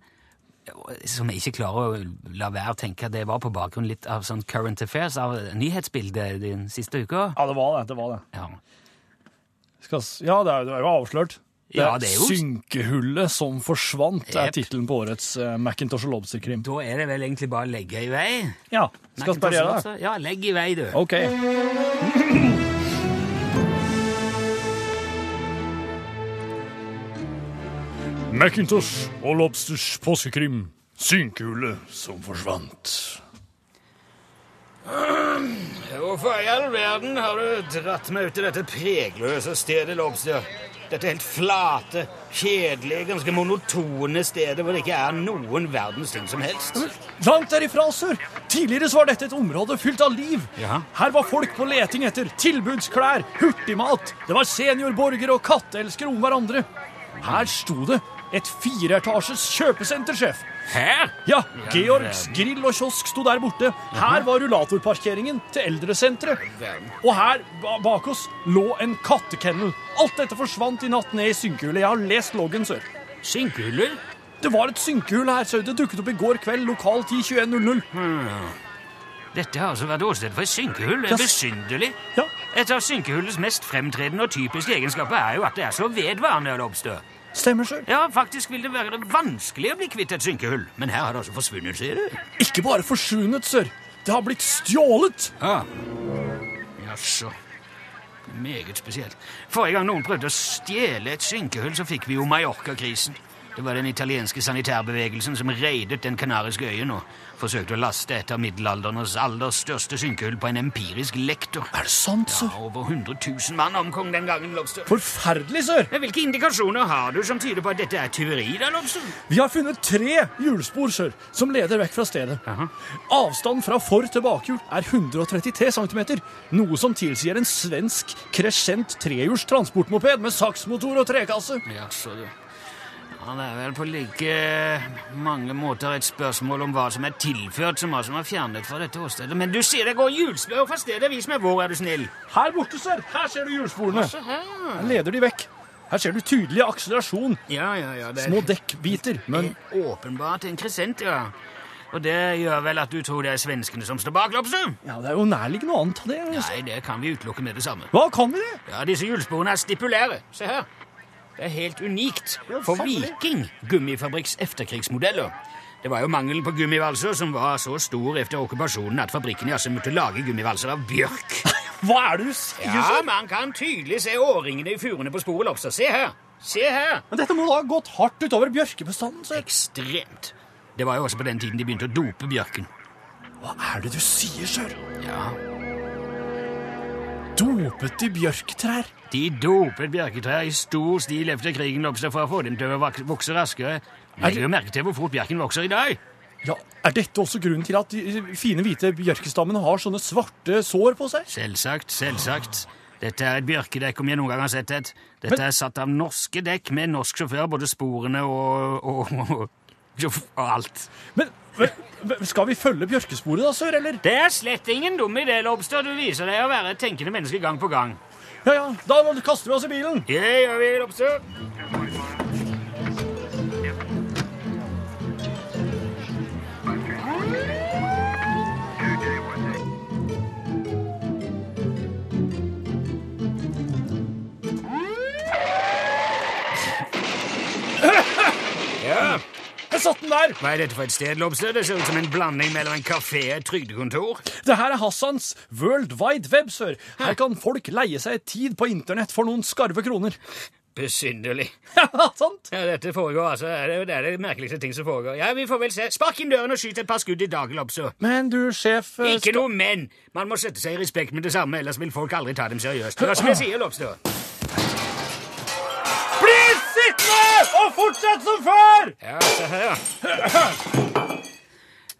som jeg ikke klarer å la være å tenke det var på bakgrunn litt av sånn current affairs, av nyhetsbildet den siste uka. Ja, det var det. det, var det. Ja. Skal, ja, det det er jo avslørt. Ja, er det er jo- Synkehullet som forsvant, er Jep. tittelen på årets uh, Macintosh og Lobster-krim. Da er det vel egentlig bare å legge i vei. Ja, skal vi spørre det? Ja, legg i vei, du. Ok. Macintosh og Lobsters påskekrim. Synkehullet som forsvant. Hvorfor i all verden har du dratt meg ut til dette pregløse stedet, Lobster? Dette helt flate, kjedelige, ganske monotone stedet hvor det ikke er noen verdens ting som helst. Langt derifra, sør. Tidligere så var dette et område fylt av liv. Ja. Her var folk på leting etter tilbudsklær, hurtigmat. Det var seniorborgere og katteelskere om hverandre. Her sto det et fireetasjes kjøpesenter, sjef. Her? Ja, Georgs grill og kiosk sto der borte. Her var rullatorparkeringen til eldresenteret. Og her bak oss lå en kattekennel. Alt dette forsvant i natt ned i synkehullet. Jeg har lest loggen, sør. Synkehuller? Det var et synkehull her, sør. Det dukket opp i går kveld, lokal 10.21.00. Hmm. Dette har altså vært åsted for et synkehull. Ja, er besynderlig. Ja, Et av synkehullets mest fremtredende og typiske egenskaper er jo at det er så vedvarende, Lobster. Stemmer, sør. Ja, faktisk vil det være vanskelig å bli kvitt et synkehull. Men her har det altså forsvunnet, sier du? Ikke bare forsvunnet, sør. Det har blitt stjålet. Ja. Jaså. Meget spesielt. Forrige gang noen prøvde å stjele et synkehull, så fikk vi jo Mallorca-krisen. Det var den italienske sanitærbevegelsen som reidet den kanariske øyen og forsøkte å laste et av middelalderens aller største synkehull på en empirisk lektor. Er det sant, Ja, sør? over 100 000 mann omkom den gangen, Lobster. Forferdelig. Men Hvilke indikasjoner har du som tyder på at dette er tyveri, da, Lobster? Vi har funnet tre hjulspor, sør, som leder vekk fra stedet. Aha. Avstanden fra for til bakhjul er 133 cm, noe som tilsier en svensk crescent trehjuls transportmoped med saksmotor og trekasse. Ja, så du. Ja, det er vel på like mange måter et spørsmål om hva som er tilført, som hva som er fjernet fra dette åstedet. Men du sier det går hjulspor fra stedet. Vis meg hvor, er du snill. Her borte, sør, her ser du hjulsporene. Her. Her leder de vekk. Her ser du tydelig akselerasjon. Ja, ja, ja. Det Små dekkbiter, men åpenbart en kresent, ja. Og det gjør vel at du tror det er svenskene som står bak, Lobster? ja, det er jo nærliggende å anta det. Nei, det kan vi utelukke med det samme. Hva kan vi det? Ja, Disse hjulsporene er stipulære. Se her. Det er helt unikt for. Viking gummifabrikks efterkrigsmodeller. Det var jo mangelen på gummivalser som var så stor etter okkupasjonen at fabrikken altså måtte lage gummivalser av bjørk. Hva er det du sier, Ja, man kan tydelig se årringene i furene på sporet også Se her! Se her! Men dette må da ha gått hardt utover bjørkebestanden, Så. Ekstremt. Det var jo også på den tiden de begynte å dope bjørken. Hva er det du sier, sør? Ja, Dopet de bjørketrær? De dopet bjørketrær i stor stil etter krigen oppstod for å få dem til å vokse raskere. Men du merke til hvor fort bjørken vokser i dag. Ja, Er dette også grunnen til at de fine, hvite bjørkestammene har sånne svarte sår på seg? Selvsagt, selvsagt. Dette er et bjørkedekk, om jeg noen gang har sett et. Dette er satt av norske dekk med norsk sjåfør, både sporene og, og, og, og alt. Men men skal vi følge bjørkesporet, da, sør, eller? Det er slett ingen dum idé, Lobster. Du viser deg å være et tenkende menneske gang på gang. Ja, ja, Da kaster vi oss i bilen. Det gjør vi, Lobster. Jeg satt den der! Hva er dette for et sted, Lobster? Det ser ut som en blanding mellom en kafé og et trygdekontor. Det her er Hassans World Wide Web, sør. Her kan folk leie seg tid på internett for noen skarve kroner. Besynderlig. Ja, sant? Ja, dette foregår, altså. Det er det, er det merkeligste ting som foregår. Ja, Vi får vel se. Spark inn døren og skyt et par skudd i dag, Lobster. Men du, sjef eh, Ikke noe men. Man må sette seg i respekt med det samme, ellers vil folk aldri ta dem seriøst. Hva som jeg sier, Lobster? Bli og fortsett som før! Ja, se her, ja.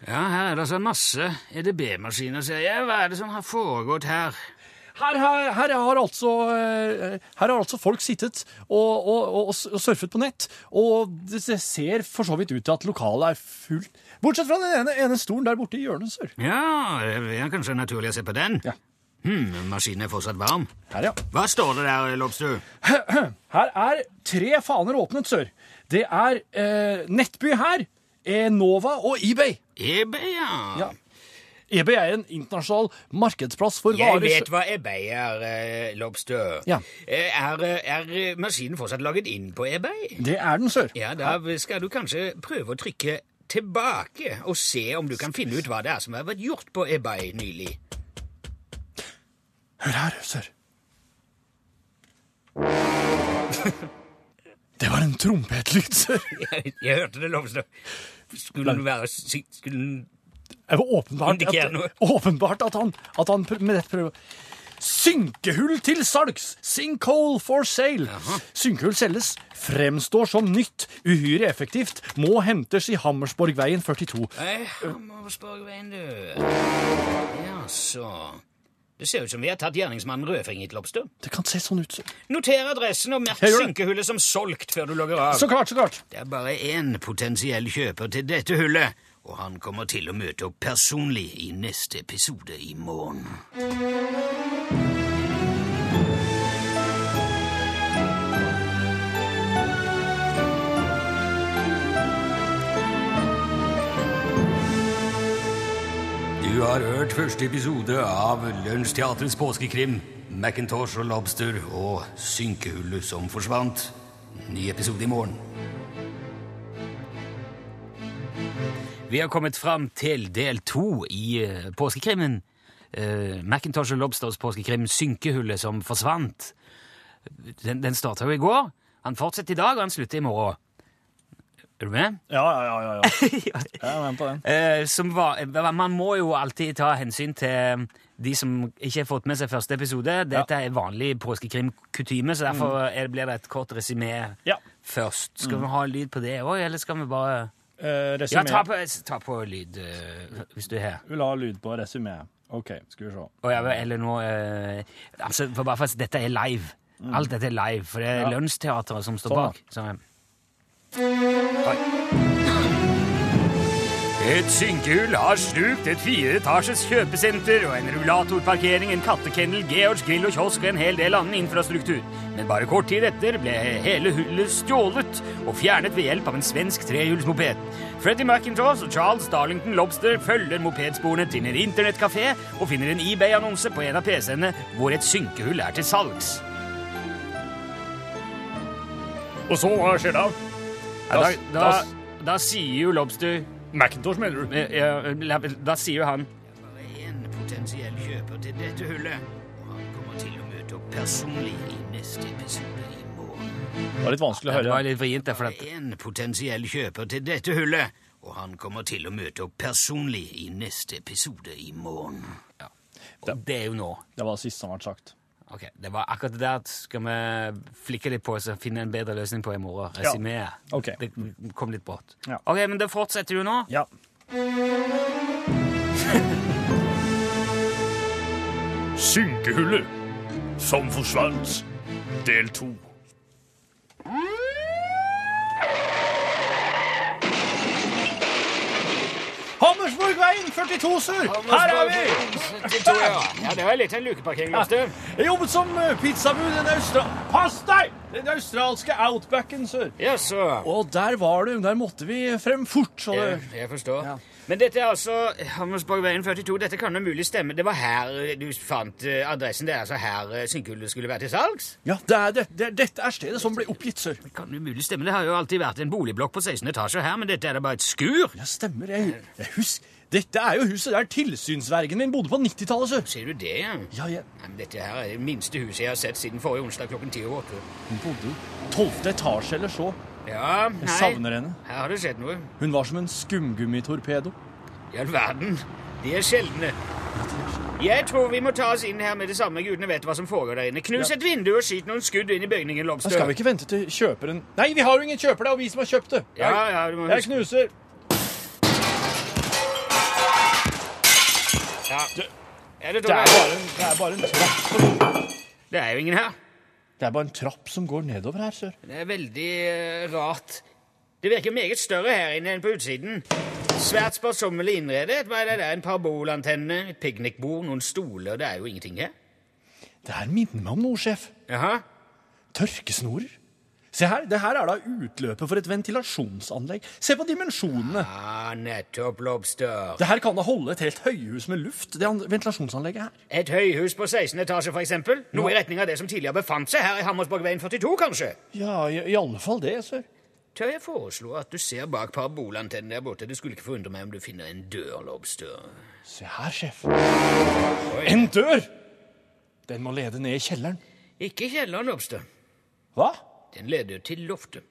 Ja, her er det altså masse EDB-maskiner, ser jeg. Hva er det som har foregått her? Her, her, her, har altså, eh, her har altså folk sittet og, og, og, og surfet på nett, og det ser for så vidt ut til at lokalet er fullt Bortsett fra den ene, ene stolen der borte i hjørnet, sør. Ja, det er kanskje naturlig å se på den. Ja. Hmm, maskinen er fortsatt varm. Her, ja. Hva står det der, Lobster? Her er tre faner åpnet, sør. Det er eh, Nettby her, Enova og eBay. eBay, ja. Ja. eBay er en internasjonal markedsplass for Jeg varer vet hva eBay er, eh, Lobster. Ja. Eh, Er, er maskinen fortsatt laget inn på eBay? Det er den, sør. Ja, da skal du kanskje prøve å trykke tilbake og se om du kan finne ut hva det er som har vært gjort på eBay nylig. Hør her, sør. Det var en trompetlyd, sør. Jeg, jeg hørte det, Lobster. Skulle den være Skulle den åpenbart at, åpenbart at han, at han med dette prøver Synkehull til salgs! Sinkhole for sale. Synkehull selges, fremstår som nytt, uhyre effektivt, må hentes i Hammersborgveien 42. Nei, Hammersborgveien, du. Jaså. Det ser ut som vi har tatt gjerningsmannen rødfinget, Lobster. Det kan se sånn ut. Så. Noter adressen og merk synkehullet som solgt før du logger av. Så klart, så klart. Det er bare én potensiell kjøper til dette hullet, og han kommer til å møte opp personlig i neste episode i morgen. Har hørt første episode av Lunsjteatrets påskekrim. Macintosh og Lobster og Synkehullet som forsvant. Ny episode i morgen. Vi har kommet fram til del to i eh, påskekrimmen. Uh, Macintosh og Lobsters påskekrim 'Synkehullet som forsvant'. Den, den starta jo i går. Han fortsetter i dag, og han slutter i morgen. Er du med? Ja, ja, ja. ja. Jeg er med på den. Eh, som var, eh, man må jo alltid ta hensyn til de som ikke har fått med seg første episode. Dette er vanlig påskekrimkutyme, så derfor er, blir det et kort resymé Ja. først. Skal vi ha lyd på det òg, eller skal vi bare Eh, Ja, ta på, ta på lyd eh, hvis du her. Vil ha lyd på resymé. OK, skal vi se. Og ja, eller nå eh, altså, for bare at Dette er live. Alt dette er live, for det er Ja. Lunsjteatret som står Sånn, bak. Så. Et synkehull har slukt et fireetasjes kjøpesenter og en rullatorparkering, en kattekennel, Georgs grill og kiosk og en hel del annen infrastruktur. Men bare kort tid etter ble hele hullet stjålet og fjernet ved hjelp av en svensk trehjulsmoped. Freddie McIntosh og Charles Darlington Lobster følger mopedsporene til en internettkafé og finner en eBay-annonse på en av PC-ene hvor et synkehull er til salgs. Og så, hva skjer da? Ja, da, da, da sier jo Lobster Macintosh, mener du? Ja, Da sier jo han En potensiell kjøper til dette hullet, og han kommer til å møte opp personlig i neste episode i morgen. Det var litt vanskelig å høre. det var litt vrient, det, for at En potensiell kjøper til dette hullet, og han kommer til å møte opp personlig i neste episode i morgen. Ja. Og det er jo nå. Det var det siste som ble sagt. Ok, Det var akkurat det der. Skal vi flikke litt på og finne en bedre løsning på i morgen? Ja. Okay. Det kom litt brått. Ja. Ok, men da fortsetter du nå. Ja. Synkehullet. som forsvant. Del to. Hammersborgveien 42, sur. Her er vi! 72, ja. ja, det var litt en lukeparkering. Lofte. Jeg jobbet som eh, pizzabud i den austra... Pass deg! Den australske outbacken, sør. sir! Og der var du. Der måtte vi frem fort. Så Ja, det... jeg forstår. Men dette er altså Hammersborgveien 42. Dette kan jo mulig stemme. Det var her eh, du fant eh, adressen. Det er altså her synkullet skulle være til salgs? Ja, det er det, det, dette er stedet som ble oppgitt, sør. Det kan jo mulig stemme. Det har jo alltid vært en boligblokk på 16 etasje her, men dette er da bare et skur? Ja, stemmer. Jeg, jeg husker Dette er jo huset der tilsynsvergen min bodde på 90-tallet, sør. Ser du det, ja? Ja, ja. Nei, dette her er det minste huset jeg har sett siden forrige onsdag klokken ti over åtte. Hun bodde i tolvte etasje eller så. Ja, Jeg savner henne. Her har det skjedd noe. Hun var som en skumgummitorpedo. I all verden. De er sjeldne. Jeg tror vi må ta oss inn her med det samme. Gudene vet hva som foregår der inne. Knus Ja. et vindu og skyt noen skudd inn i bygningen, Da Lobster. skal vi ikke vente til kjøperen Nei, vi har jo ingen kjøper, det er vi som har kjøpt det. Ja, ja, du må Jeg knuser. Ja. Er det, Det er bare en, det er bare en trapp. det er jo ingen her. Det er bare en trapp som går nedover her, sør. Det er veldig eh, rart. Det virker meget større her inne enn på utsiden. Svært sparsommelig innredet. Hva er det der? En parabolantenne, et piknikbord, noen stoler. Det er jo ingenting her. Det her minner meg om noe, sjef. Jaha. Tørkesnorer. Se her, det her er da utløpet for et ventilasjonsanlegg. Se på dimensjonene. Ah, nettopp, Lobster. Det her kan da holde et helt høyhus med luft, det ventilasjonsanlegget her. Et høyhus på 16 etasje, for eksempel? Noe i retning av det som tidligere befant seg her i Hammersborgveien 42, kanskje? Ja, i, i alle fall det, sør. Tør jeg foreslå at du ser bak parabolantennen der borte? Det skulle ikke forundre meg om du finner en dør, Lobster. Se her, sjef. En dør! Den må lede ned i kjelleren. Ikke kjelleren, Lobster. Hva? Den leder til loftet.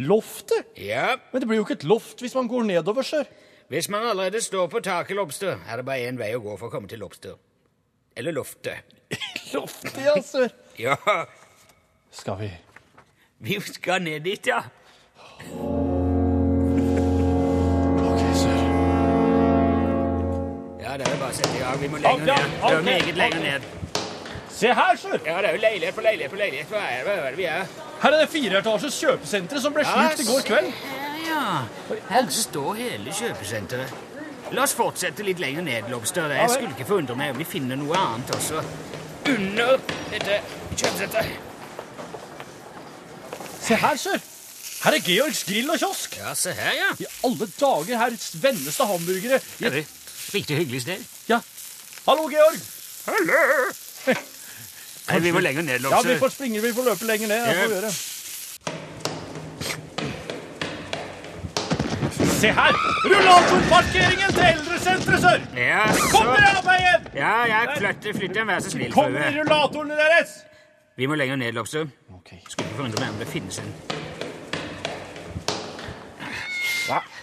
Loftet? Ja. Men det blir jo ikke et loft hvis man går nedover, sør. Hvis man allerede står på taket, Lobster, er det bare én vei å gå for å komme til Lobster. Eller loftet. Loftet, ja, sør. Ja, Skal vi vi skal ned dit, ja. Ok, sør. Ja, det er bare å sette i gang. Vi må lenger ned. Det er meget lenger ned. Se her, sør. Ja, det er jo leilighet på leilighet på leilighet. Hva er hva er det vi er? Her er det fireetasjes kjøpesenteret som ble slukt i går kveld. Ja. Her står hele kjøpesenteret. La oss fortsette litt lenger ned, Lobster. Jeg skulle ikke forundre meg om vi finner noe annet også under dette kjøpesenteret. Se her, sør. Her er Georgs grill og kiosk. Ja, se her, ja. I alle dager, her vendes det hamburgere. Er det riktig hyggelig sted? Ja. Hallo, Georg. Hallo! Nei, vi må lenger ned, Ja, vi får springe, vi får løpe lenger ned. Det får vi gjøre. Se her! Rullatorparkeringen til eldresenteret, sør! Ja, Kom dere av veien! Ja, jeg flytter, flytter, vær så snill. Kom i rullatorene deres! Vi må lenger ned, Lobster. Skulle ikke forundre meg om det finnes en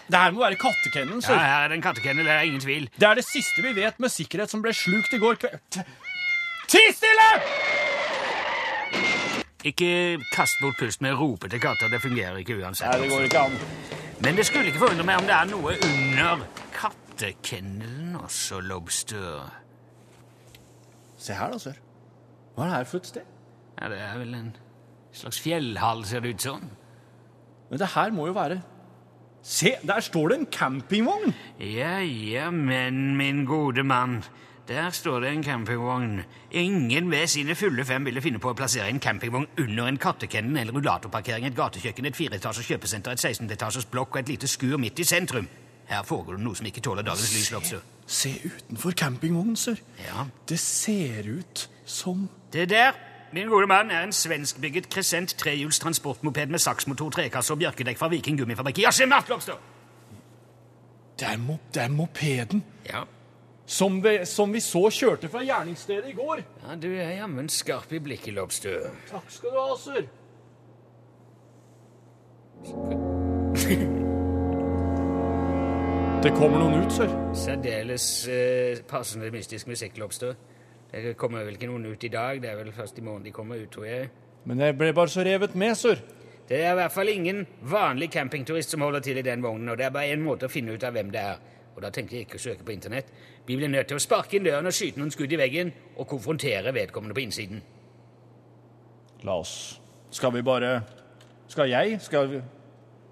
Det her må være kattekennelen, Ja, sør. det er en kattekennel, det er ingen tvil. Det er det siste vi vet med sikkerhet som ble slukt i går kveld. Ti stille! Ikke kast bort pust med å rope til katter, det fungerer ikke uansett. Nei, det går ikke an. Men det skulle ikke forundre meg om det er noe under kattekennelen også, Lobster. Se her, da, sør. Hva er det her for et sted? Ja, det er vel en slags fjellhall, ser det ut som. Men det her må jo være Se, der står det en campingvogn! Ja, ja, men min gode mann, der står det en campingvogn. Ingen ved sine fulle fem ville finne på å plassere en campingvogn under en kattekennel eller rullatorparkering, et gatekjøkken, et fireetasjes kjøpesenter, et 16-etasjes blokk og et lite skur midt i sentrum. Her foregår det noe som ikke tåler dagens lys, Lobster. Se utenfor campingvognen, sør. Ja. Det ser ut som Det der, min gode mann, er en svenskbygget Crescent trehjuls transportmoped med saksmotor, trekasse og bjørkedekk fra Viking gummifabrikk Ja. Det er, mo det er mopeden. Ja. Som vi, som vi så kjørte fra gjerningsstedet i går. ja, du er jammen skarp i blikket, Lobster. Takk skal du ha, sør. Det kommer noen ut, sør. Særdeles eh, passende mystisk musikk, Lobstø. Det kommer vel ikke noen ut i dag, det er vel først i morgen de kommer ut, tror jeg. Men jeg ble bare så revet med, sør. Det er i hvert fall ingen vanlig campingturist som holder til i den vognen, og det er bare én måte å finne ut av hvem det er. Og da tenker jeg ikke å søke på internett. Vi blir nødt til å sparke inn døren og skyte noen skudd i veggen og konfrontere vedkommende på innsiden. La oss Skal vi bare Skal jeg? Skal vi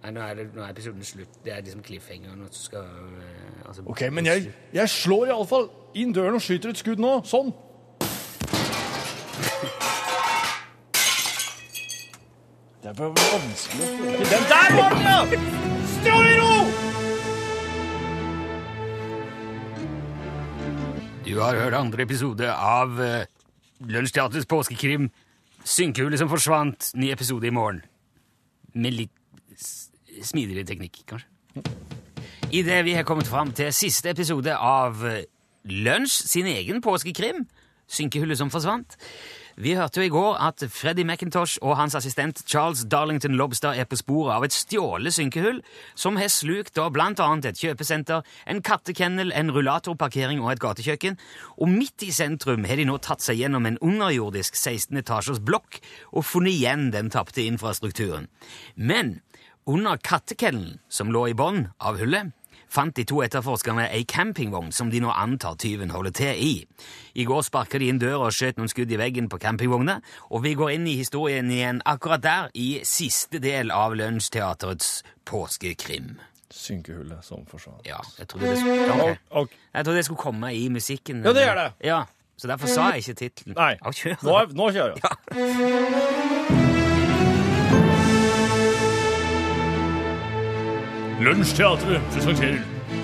Nei, nå er, det, nå er episoden slutt. Det er liksom cliffhangeren. og så skal, eh, altså, OK, men jeg, jeg slår iallfall inn døren og skyter et skudd nå. Sånn. Det er bare vanskelig den. Der var den, ja! Stå i ro! Du har hørt andre episode av uh, Lunsjteatrets påskekrim. Synkehullet som forsvant. Ny episode i morgen. Med litt smidigere teknikk, kanskje. Idet vi har kommet fram til siste episode av eh, Lunsj sin egen påskekrim, Synkehullet som forsvant. Vi hørte jo i går at Freddy McIntosh og hans assistent Charles Darlington Lobster er på sporet av et stjålet synkehull som har slukt da blant annet et kjøpesenter, en kattekennel, en rullatorparkering og et gatekjøkken. Og midt i sentrum har de nå tatt seg gjennom en underjordisk 16 etasjers blokk og funnet igjen den tapte infrastrukturen. Men under kattekennelen, som lå i bånn av hullet, fant de to etterforskerne ei campingvogn som de nå antar tyven holder til i. I går sparka de inn døra og skjøt noen skudd i veggen på campingvogna, og vi går inn i historien igjen akkurat der, i siste del av Lunsjteaterets påskekrim. Synkehullet som forsvant. Ja, jeg trodde det skulle, okay. okay. Jeg trodde det skulle komme i musikken. Ja, det gjør det. Ja, Så derfor sa jeg ikke tittelen. Nei. Nå, nå kjører jeg. Lunsjteatret presenterer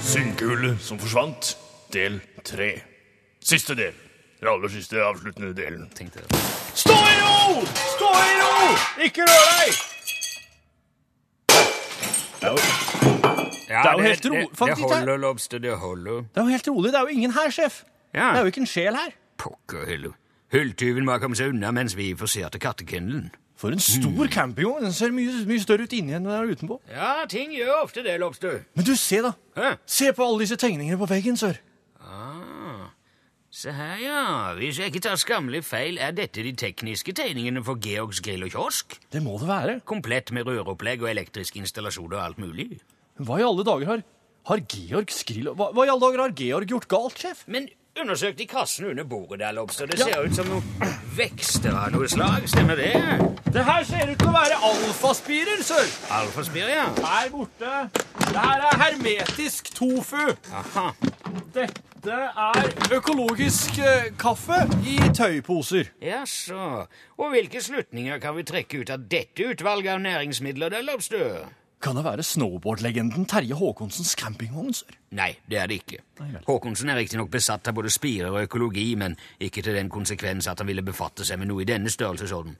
Synkehullet som forsvant, del tre. Siste del. Den aller siste avsluttende delen. Tenkte jeg. Stå i ro! Stå i ro! Ikke rør deg! Det er jo, Ja, det er jo helt rolig. Det, det holder, Lobster, det holder. Det er jo helt rolig. Det er jo ingen her, sjef. Ja. Det er jo ikke en sjel her. Pokker heller. Hulltyven må ha kommet seg unna mens vi forserte kattekennelen. For en stor campingvogn. Den ser mye, mye større ut inni enn den er utenpå. Ja, ting gjør ofte det, Lobster. Men du, se da. Hæ? Se på alle disse tegningene på veggen, sør. Ah, se her, ja. Hvis jeg ikke tar skammelig feil, er dette de tekniske tegningene for Georgs grill og kiosk? Det må det være. Komplett med røropplegg og elektrisk installasjon og alt mulig. Hva i alle dager har, har Georg skrill... Hva, hva i alle dager har Georg gjort galt, sjef? Men undersøk i kassen under bordet der, Lobster. Det Ja. ser ut som noen vekster av noe slag. Stemmer det? Det her ser ut til å være alfaspirer, sir. Alfaspir, ja. Her borte. Det her er hermetisk tofu. Aha. Dette er økologisk eh, kaffe i tøyposer. Jaså. Og hvilke slutninger kan vi trekke ut av dette utvalget av næringsmidler, der, Lobster? Kan det være snowboardlegenden Terje Håkonsens campingvogn, sør? Nei, det er det ikke. Håkonsen er riktignok besatt av både spirer og økologi, men ikke til den konsekvens at han ville befatte seg med noe i denne størrelsesorden.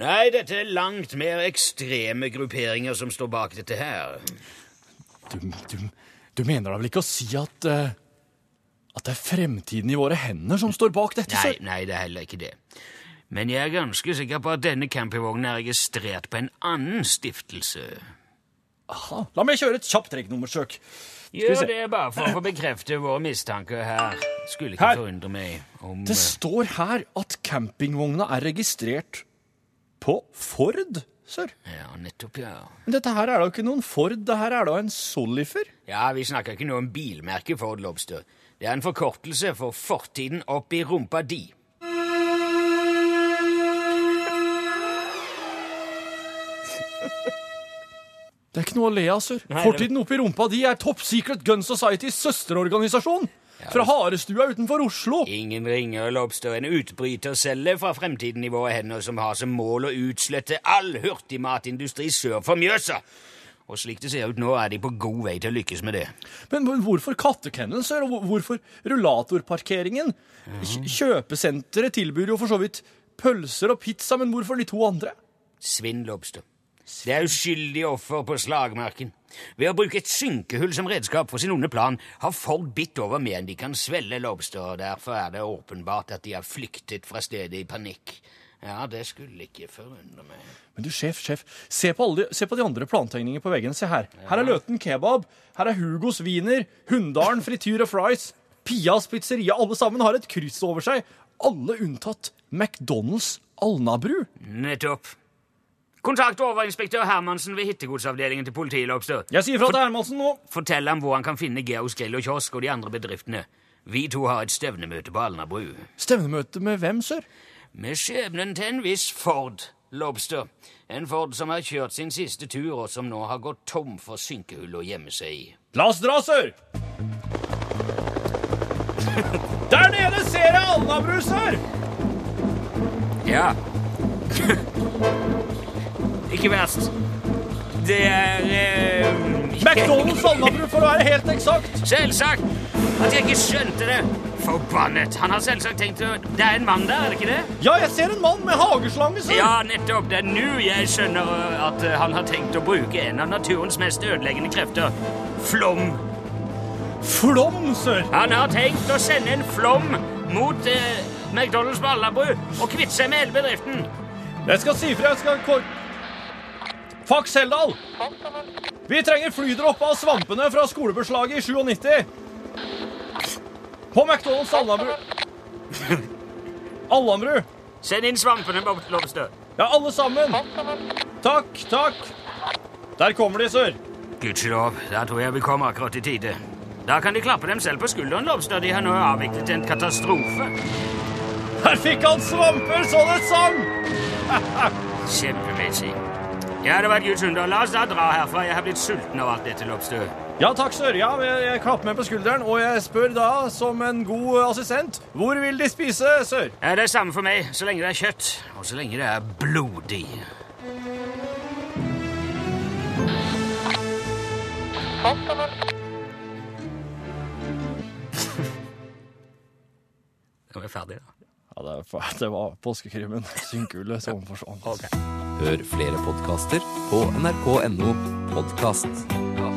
Nei, dette er langt mer ekstreme grupperinger som står bak dette her. Du, du, du mener da vel ikke å si at uh, At det er fremtiden i våre hender som står bak dette, Nei, sør? nei, det er heller ikke det. Men jeg er ganske sikker på at denne campingvognen er registrert på en annen stiftelse. Aha. La meg kjøre et kjapt trekknummersøk. Gjør det bare for å få bekrefte våre mistanker her. Skulle ikke Her. forundre meg om Det står her at campingvogna er registrert på Ford, sør. Ja, nettopp, ja. Men dette her er da ikke noen Ford, det her er da en Solifer. Ja, vi snakker ikke noe om bilmerket Ford Lobster. Det er en forkortelse for fortiden opp i rumpa di. Det er ikke noe å le av. Nei, Fortiden oppi rumpa di er Top Secret Gun Societys søsterorganisasjon. Fra Harestua utenfor Oslo. Ingen ringer Lobster en utbrytercelle fra fremtiden i våre hender som har som mål å utslette all hurtigmatindustri sør for Mjøsa. Og slik det ser ut nå, er de på god vei til å lykkes med det. Men men hvorfor kattekennelen, sør? Og hvorfor rullatorparkeringen? Mm. Kjøpesenteret tilbyr jo for så vidt pølser og pizza, men hvorfor de to andre? Svinn, Lobster. Det er uskyldige offer på slagmarken. Ved å bruke et synkehull som redskap for sin onde plan har Ford bitt over mer enn de kan svelle, Lobster, og derfor er det åpenbart at de har flyktet fra stedet i panikk. Ja, det skulle ikke forundre meg. Men du, sjef, sjef, se på, de, se på de andre plantegningene på veggen. Se her. Her er Løten kebab, her er Hugos wiener, Hunndalen frityr og fries, Pias pizzeria. Alle sammen har et kryss over seg. Alle unntatt McDonald's Alnabru. Nettopp. Kontakt overinspektør Hermansen ved hittegodsavdelingen til politiet, Lobster. Jeg sier fra til Hermansen nå. Fortell ham hvor han kan finne grill og kiosk og de andre bedriftene. Vi to har et stevnemøte på Alnabru. Stevnemøte med hvem, sør? med skjebnen til en viss Ford Lobster. En Ford som har kjørt sin siste tur, og som nå har gått tom for synkehull å gjemme seg i. La oss dra, sør! Der nede ser jeg Alnabru, sør! Ja. Ikke verst. Det er eh, McDonald's Alnabru, for å være helt eksakt. Selvsagt! At jeg ikke skjønte det! Forbannet! Han har selvsagt tenkt å Det er en mann der, er det ikke det? Ja, jeg ser en mann med hageslange, sir. Ja, nettopp. Det er nå jeg skjønner uh, at uh, han har tenkt å bruke en av naturens mest ødeleggende krefter. Flom. Flom, sør? Han har tenkt å sende en flom mot eh, McDonald's på Alnabru og kvitte seg med hele bedriften. Jeg skal si fra. Jeg skal. Fax Heldal. Vi trenger flydropp av svampene fra skolebeslaget i 97. På McDonald's Alnabru. Alnabru. Send inn svampene, Bob Lovestø. Ja, alle sammen. Takk, takk. Der kommer de, sør. Gudskjelov. Da tror jeg vi kommer akkurat i tide. Da kan de klappe dem selv på skulderen, Lobster. De har nå avviklet en katastrofe. Her fikk han svamper så det sang! Kjempemessig. Ja, det var et Guds under. La oss da dra herfra. Jeg har blitt sulten av alt dette, loppstøet. Ja, takk, sør. Ja, jeg, jeg klapper meg på skulderen, og jeg spør da, som en god assistent, hvor vil de spise, sør? Ja, det er samme for meg, så lenge det er kjøtt, og så lenge det er blodig. Nå er jeg ferdig, da. Det, det var påskekrimmen. Synkule som forsvant. Hør flere podkaster på nrk.no podkast.